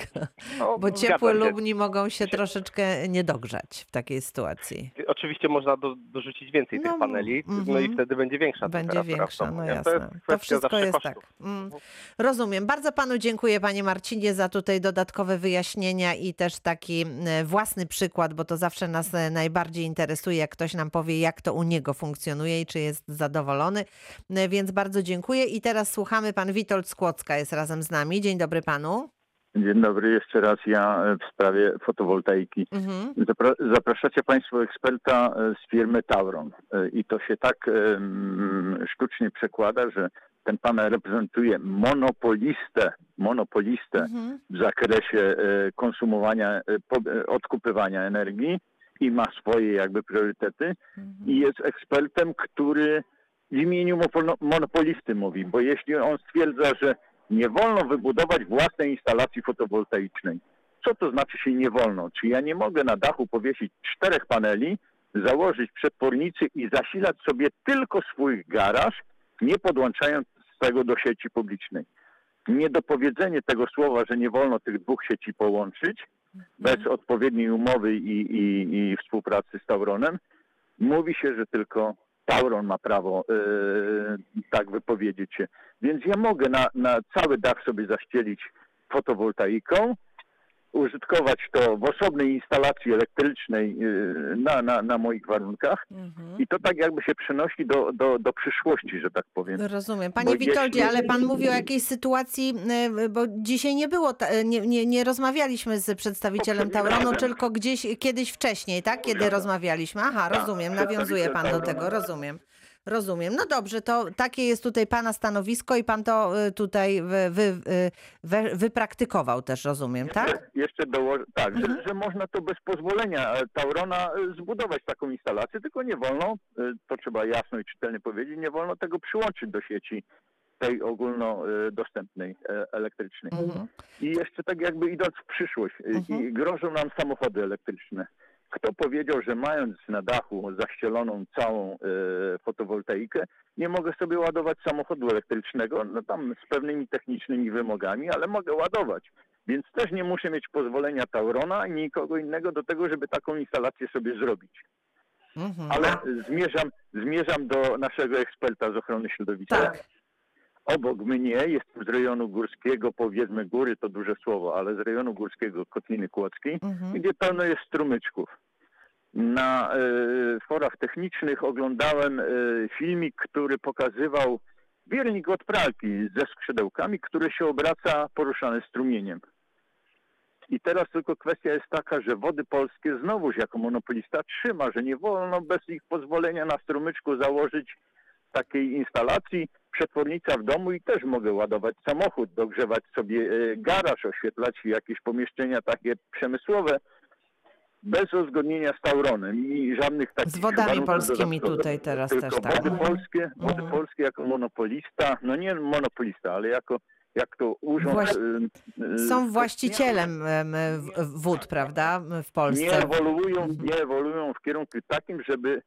No, Bo zgadzam się. ciepłolubni mogą się troszeczkę nie dogrzać w takiej sytuacji. Oczywiście można do, dorzucić więcej No, tych paneli, no mhm. i wtedy będzie większa Będzie temperatura w większa, domu, no nie? jasne. To To wszystko jest kosztów. tak. Mm. Rozumiem. Bardzo panu dziękuję, panie Marcinie, za tutaj dodatkowe wyjaśnienia i też taki własny przykład, bo to zawsze nas e, najbardziej interesuje, jak ktoś nam powie, jak to u niego funkcjonuje i czy jest zadowolony. E, Więc bardzo dziękuję. I teraz słuchamy, pan Witold Skłocka jest razem z nami. Dzień dobry panu. Dzień dobry, jeszcze raz ja e, w sprawie fotowoltaiki. Mhm. Zapra- Zapraszacie Państwo eksperta e, z firmy Tauron i to się tak sztucznie przekłada, że ten pan reprezentuje monopolistę, monopolistę Mhm. w zakresie e, konsumowania, e, e, odkupywania energii i ma swoje jakby priorytety i jest ekspertem, który w imieniu monopolisty mówi, bo jeśli on stwierdza, że nie wolno wybudować własnej instalacji fotowoltaicznej, co to znaczy się nie wolno? Czy ja nie mogę na dachu powiesić czterech paneli, założyć przetwornicy i zasilać sobie tylko swój garaż, nie podłączając tego do sieci publicznej? Niedopowiedzenie tego słowa, że nie wolno tych dwóch sieci połączyć bez odpowiedniej umowy i, i, i współpracy z Tauronem, mówi się, że tylko Tauron ma prawo yy, tak wypowiedzieć się. Więc ja mogę na, na cały dach sobie zaścielić fotowoltaiką, użytkować to w osobnej instalacji elektrycznej yy, na, na, na moich warunkach Mhm. i to tak jakby się przenosi do, do, do przyszłości, że tak powiem. Rozumiem. Panie Bo Witoldzie, jeśli- ale pan mówi o jakiejś sytuacji, y, bo dzisiaj nie było, ta- nie, nie, nie rozmawialiśmy z przedstawicielem Tauronu, tylko gdzieś kiedyś wcześniej, tak? Kiedy rozmawialiśmy. Aha, Tak, rozumiem, nawiązuje pan do tego, rozumiem. Rozumiem. No dobrze, to takie jest tutaj pana stanowisko i pan to y, tutaj wy, wy, y, we- wypraktykował też, rozumiem, tak? Jeszcze- Jeszcze dołożę, tak, Mhm. że, że można to bez pozwolenia e, Taurona e, zbudować taką instalację, tylko nie wolno, e, to trzeba jasno i czytelnie powiedzieć, nie wolno tego przyłączyć do sieci tej ogólnodostępnej elektrycznej. Mhm. I jeszcze tak jakby idąc w przyszłość, Mhm. i grożą nam samochody elektryczne. Kto powiedział, że mając na dachu zaścieloną całą e, fotowoltaikę, nie mogę sobie ładować samochodu elektrycznego, no tam z pewnymi technicznymi wymogami, ale mogę ładować. Więc też nie muszę mieć pozwolenia Taurona ani nikogo innego do tego, żeby taką instalację sobie zrobić. Mhm. Ale zmierzam, zmierzam do naszego eksperta z ochrony środowiska. tak. Obok mnie, jestem z rejonu górskiego, powiedzmy góry to duże słowo, ale z rejonu górskiego Kotliny Kłodzkiej, Mhm. gdzie pełno jest strumyczków. Na e, forach technicznych oglądałem e, filmik, który pokazywał biernik od pralki ze skrzydełkami, który się obraca poruszany strumieniem. I teraz tylko kwestia jest taka, że wody polskie znowuż jako monopolista trzyma, że nie wolno bez ich pozwolenia na strumyczku założyć takiej instalacji, przetwornica w domu i też mogę ładować samochód, dogrzewać sobie e, garaż, oświetlać jakieś pomieszczenia takie przemysłowe bez uzgodnienia z Tauronem i żadnych takich Z wodami polskimi tutaj teraz Tylko też, tak? wody polskie, wody Mhm. polskie jako monopolista, no nie monopolista, ale jako jak to urząd... Właś- y, y, Są właścicielem wód, prawda, w Nie Polsce. ewoluują, nie ewoluują w kierunku takim, żeby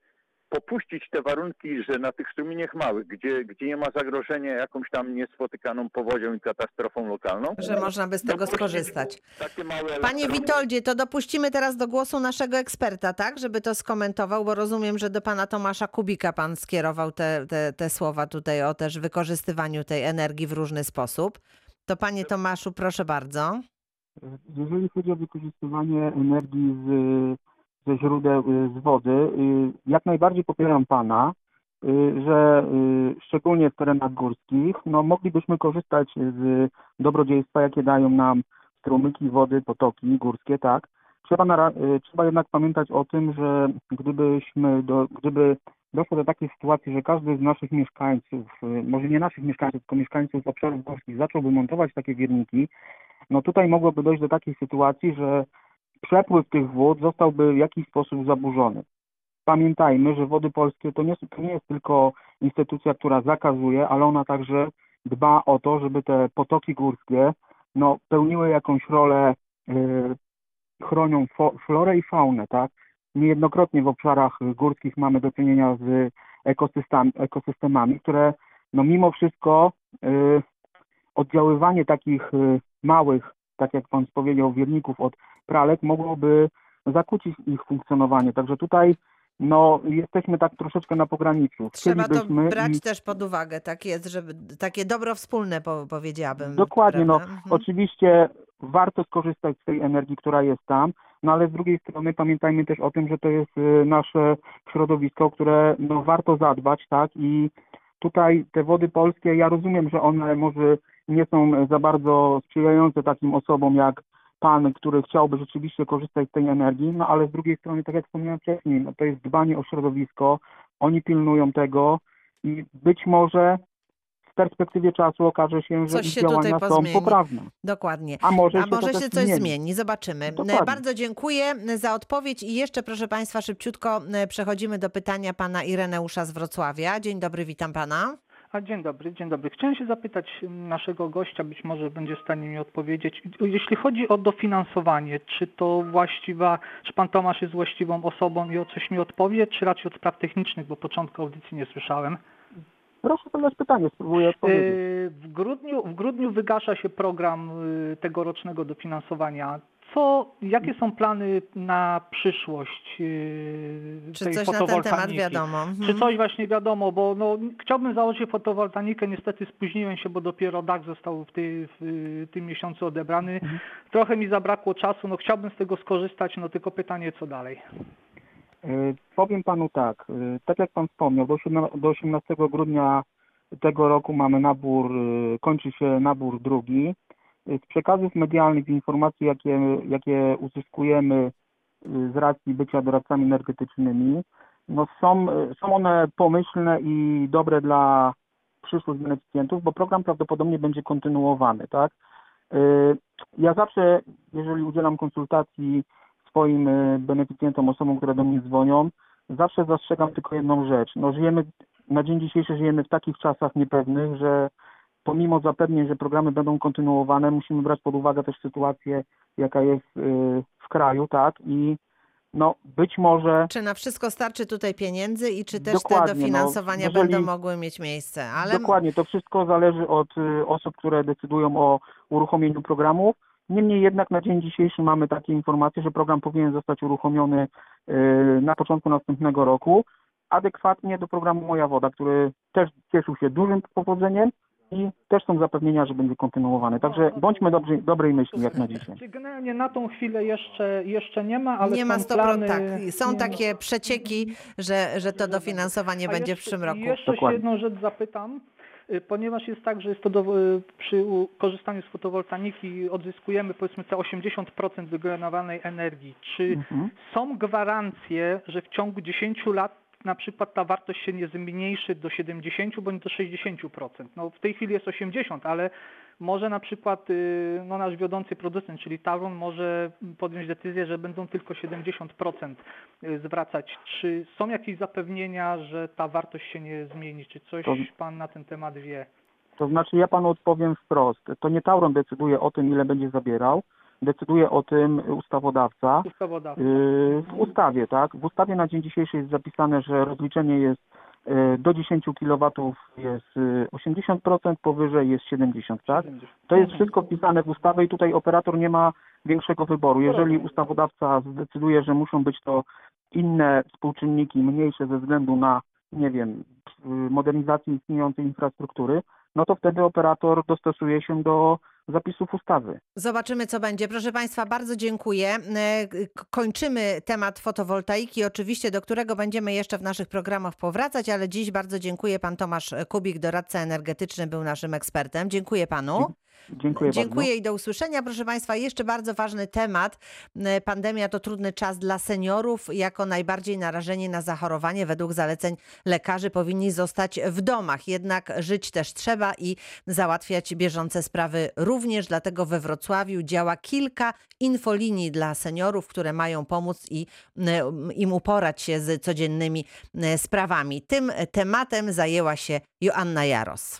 popuścić te warunki, że na tych strumieniach małych, gdzie, gdzie nie ma zagrożenia jakąś tam niespotykaną powodzią i katastrofą lokalną. Że można by z tego skorzystać. Takie małe Panie. Witoldzie, to dopuścimy teraz do głosu naszego eksperta, tak? Żeby to skomentował, bo rozumiem, że do pana Tomasza Kubika pan skierował te, te, te słowa tutaj o też wykorzystywaniu tej energii w różny sposób. To panie Tomaszu, proszę bardzo. Jeżeli chodzi o wykorzystywanie energii z, ze źródeł y, z wody, y, jak najbardziej popieram Pana, y, że szczególnie w terenach górskich, no moglibyśmy korzystać z dobrodziejstwa, jakie dają nam strumyki wody, potoki górskie, tak. Trzeba, na, trzeba jednak pamiętać o tym, że gdybyśmy, do, gdyby doszło do takiej sytuacji, że każdy z naszych mieszkańców, może nie naszych mieszkańców, tylko mieszkańców obszarów górskich zacząłby montować takie wierniki, no tutaj mogłoby dojść do takiej sytuacji, że przepływ tych wód zostałby w jakiś sposób zaburzony. Pamiętajmy, że Wody Polskie to nie, to nie jest tylko instytucja, która zakazuje, ale ona także dba o to, żeby te potoki górskie no, pełniły jakąś rolę, yy, chronią florę i faunę, tak? Niejednokrotnie w obszarach górskich mamy do czynienia z ekosystem, ekosystemami, które no mimo wszystko yy, oddziaływanie takich y, małych, tak jak Pan powiedział, wierników od pralek mogłoby zakłócić ich funkcjonowanie. Także tutaj no, jesteśmy tak troszeczkę na pograniczu. Trzeba to brać i- też pod uwagę, tak jest, żeby takie dobro wspólne po, powiedziałabym. Dokładnie, no prawda? Mhm. oczywiście warto skorzystać z tej energii, która jest tam, no ale z drugiej strony pamiętajmy też o tym, że to jest y, nasze środowisko, które no, warto zadbać, tak, i Tutaj te wody polskie, ja rozumiem, że one może nie są za bardzo sprzyjające takim osobom jak pan, który chciałby rzeczywiście korzystać z tej energii, no ale z drugiej strony, tak jak wspomniałem wcześniej, no to jest dbanie o środowisko, oni pilnują tego i być może w perspektywie czasu okaże się, że się działania są poprawne. Dokładnie. A może A się może się coś zmieni. zmieni, zobaczymy. Dokładnie. Bardzo dziękuję za odpowiedź i jeszcze proszę Państwa szybciutko e, przechodzimy do pytania pana Ireneusza z Wrocławia. Dzień dobry, witam pana. A dzień dobry, dzień dobry. Chciałem się zapytać naszego gościa, być może będzie w stanie mi odpowiedzieć. Jeśli chodzi o dofinansowanie, czy to właściwa, czy pan Tomasz jest właściwą osobą i o coś mi odpowie, czy raczej od spraw technicznych, bo początku audycji nie słyszałem. Proszę zadać pytanie, spróbuję odpowiedzieć. Yy, W grudniu, w grudniu wygasza się program yy, tegorocznego dofinansowania. Co, jakie są plany na przyszłość yy, Czy tej coś na ten temat wiadomo? Czy Mhm. coś właśnie wiadomo, bo no, chciałbym założyć fotowoltaikę, niestety spóźniłem się, bo dopiero dach został w, tej, w tym miesiącu odebrany. Mhm. Trochę mi zabrakło czasu, no chciałbym z tego skorzystać, no tylko pytanie co dalej. Y, Powiem panu tak, y, tak jak pan wspomniał, do 18 do 18 grudnia tego roku mamy nabór, kończy się nabór drugi. Y, Z przekazów medialnych, z informacji, jakie, jakie uzyskujemy y, z racji bycia doradcami energetycznymi, no są, y, są one pomyślne i dobre dla przyszłych beneficjentów, bo program prawdopodobnie będzie kontynuowany, tak? Ja zawsze, jeżeli udzielam konsultacji swoim beneficjentom, osobom, które do mnie dzwonią, zawsze zastrzegam tylko jedną rzecz. No żyjemy, na dzień dzisiejszy żyjemy w takich czasach niepewnych, że pomimo zapewnień, że programy będą kontynuowane, musimy brać pod uwagę też sytuację, jaka jest y, w kraju, tak? I no być może Czy na wszystko starczy tutaj pieniędzy i czy też Dokładnie, te no, dofinansowania jeżeli- będą mogły mieć miejsce? Ale Dokładnie, to wszystko zależy od y, osób, które decydują o uruchomieniu programów. Niemniej jednak na dzień dzisiejszy mamy takie informacje, że program powinien zostać uruchomiony y, na początku następnego roku, adekwatnie do programu Moja Woda, który też cieszył się dużym powodzeniem i też są zapewnienia, że będzie kontynuowany. Także bądźmy dobrzy, dobrej myśli jak na dzisiaj. Czy generalnie na tą chwilę jeszcze, jeszcze nie ma, ale nie ma są 100%. plany... Tak. Są nie- takie przecieki, że, że to dofinansowanie A będzie w jeszcze, przyszłym roku. Jeszcze się Dokładnie. jedną rzecz zapytam, y, ponieważ jest tak, że jest to do, y, przy korzystaniu z fotowoltaiki odzyskujemy powiedzmy te 80% wygenerowanej energii. Czy Mhm. są gwarancje, że w ciągu 10 lat na przykład ta wartość się nie zmniejszy do 70 bądź do 60%? No w tej chwili jest 80, ale może na przykład y, no, nasz wiodący producent, czyli Tauron, może podjąć decyzję, że będą tylko 70% y, zwracać. Czy są jakieś zapewnienia, że ta wartość się nie zmieni? Czy coś Pan na ten temat wie? To znaczy ja panu odpowiem wprost. To nie Tauron decyduje o tym, ile będzie zabierał. Decyduje o tym ustawodawca. Ustawodawca. Yy, W ustawie, tak? W ustawie na dzień dzisiejszy jest zapisane, że rozliczenie jest yy, do 10 kW jest yy, 80%, powyżej jest 70%, tak? 70. To jest wszystko wpisane w ustawę i tutaj operator nie ma większego wyboru. Jeżeli ustawodawca zdecyduje, że muszą być to inne współczynniki, mniejsze ze względu na, nie wiem, modernizację istniejącej infrastruktury, no to wtedy operator dostosuje się do zapisów ustawy. Zobaczymy, co będzie. Proszę Państwa, bardzo dziękuję. E, Kończymy temat fotowoltaiki, oczywiście, do którego będziemy jeszcze w naszych programach powracać, ale dziś bardzo dziękuję. Pan Tomasz Kubik, doradca energetyczny, był naszym ekspertem. Dziękuję Panu. Dziękuję, Dziękuję i do usłyszenia. Proszę Państwa, jeszcze bardzo ważny temat. E, Pandemia to trudny czas dla seniorów. Jako najbardziej narażeni na zachorowanie według zaleceń lekarzy powinni zostać w domach. Jednak żyć też trzeba i załatwiać bieżące sprawy również. Dlatego we Wrocławiu działa kilka infolinii dla seniorów, które mają pomóc i e, im uporać się z codziennymi e, sprawami. Tym tematem zajęła się Joanna Jaros.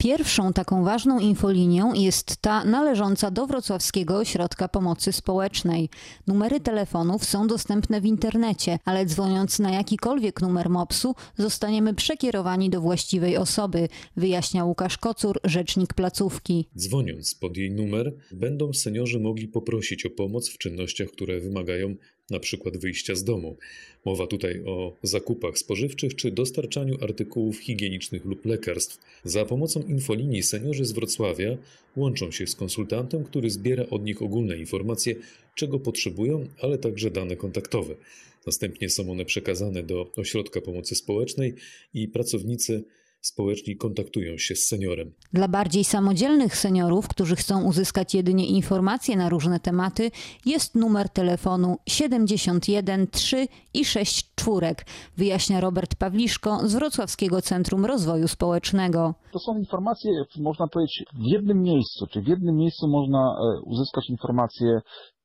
Pierwszą taką ważną infolinią jest ta należąca do Wrocławskiego Ośrodka Pomocy Społecznej. Numery telefonów są dostępne w internecie, ale dzwoniąc na jakikolwiek numer MOPS-u zostaniemy przekierowani do właściwej osoby, wyjaśnia Łukasz Kocur, rzecznik placówki. Dzwoniąc pod jej numer, będą seniorzy mogli poprosić o pomoc w czynnościach, które wymagają na przykład wyjścia z domu. Mowa tutaj o zakupach spożywczych czy dostarczaniu artykułów higienicznych lub lekarstw. Za pomocą infolinii seniorzy z Wrocławia łączą się z konsultantem, który zbiera od nich ogólne informacje, czego potrzebują, ale także dane kontaktowe. Następnie są one przekazane do Ośrodka Pomocy Społecznej i pracownicy społeczni kontaktują się z seniorem. Dla bardziej samodzielnych seniorów, którzy chcą uzyskać jedynie informacje na różne tematy, jest numer telefonu 71 3 i 6 czwórek, wyjaśnia Robert Pawliszko z Wrocławskiego Centrum Rozwoju Społecznego. To są informacje, można powiedzieć, w jednym miejscu, czy w jednym miejscu można e, uzyskać informacje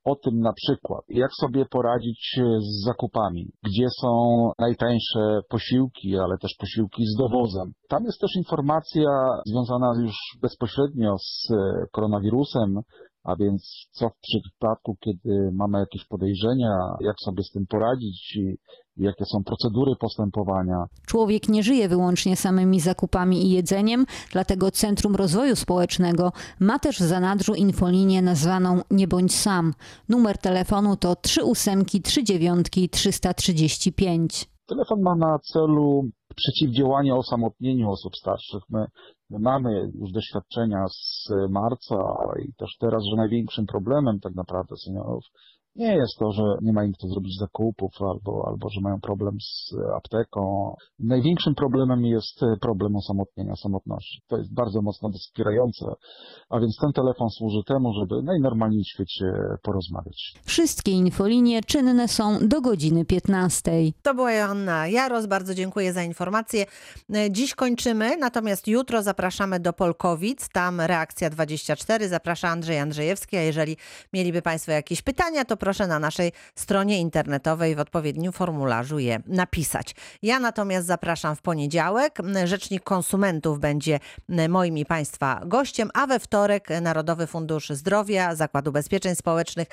o tym na przykład, jak sobie poradzić e, z zakupami, gdzie są najtańsze posiłki, ale też posiłki z dowozem. Tam jest też informacja związana już bezpośrednio z e, koronawirusem, a więc co w przypadku, kiedy mamy jakieś podejrzenia, jak sobie z tym poradzić i jakie są procedury postępowania. Człowiek nie żyje wyłącznie samymi zakupami i jedzeniem, dlatego Centrum Rozwoju Społecznego ma też w zanadrzu infolinię nazwaną Nie bądź sam. Numer telefonu to 38 39 335. Telefon ma na celu przeciwdziałanie osamotnieniu osób starszych. My, my mamy już doświadczenia z marca i też teraz, że największym problemem tak naprawdę seniorów nie jest to, że nie ma im kto zrobić zakupów albo, albo że mają problem z apteką. Największym problemem jest problem osamotnienia, samotności. To jest bardzo mocno wspierające, a więc ten telefon służy temu, żeby najnormalniej w świecie porozmawiać. Wszystkie infolinie czynne są do godziny 15. To była Joanna Jaros, bardzo dziękuję za informację. Dziś kończymy, natomiast jutro zapraszamy do Polkowic, tam reakcja 24, zaprasza Andrzej Andrzejewski, a jeżeli mieliby Państwo jakieś pytania, to proszę na naszej stronie internetowej w odpowiednim formularzu je napisać. Ja natomiast zapraszam w poniedziałek. Rzecznik konsumentów będzie moim i Państwa gościem, a we wtorek Narodowy Fundusz Zdrowia, Zakładu Ubezpieczeń Społecznych.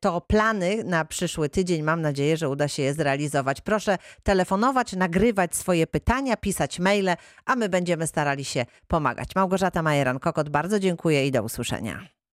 To plany na przyszły tydzień. Mam nadzieję, że uda się je zrealizować. Proszę telefonować, nagrywać swoje pytania, pisać maile, a my będziemy starali się pomagać. Małgorzata Majeran-Kokot, bardzo dziękuję i do usłyszenia.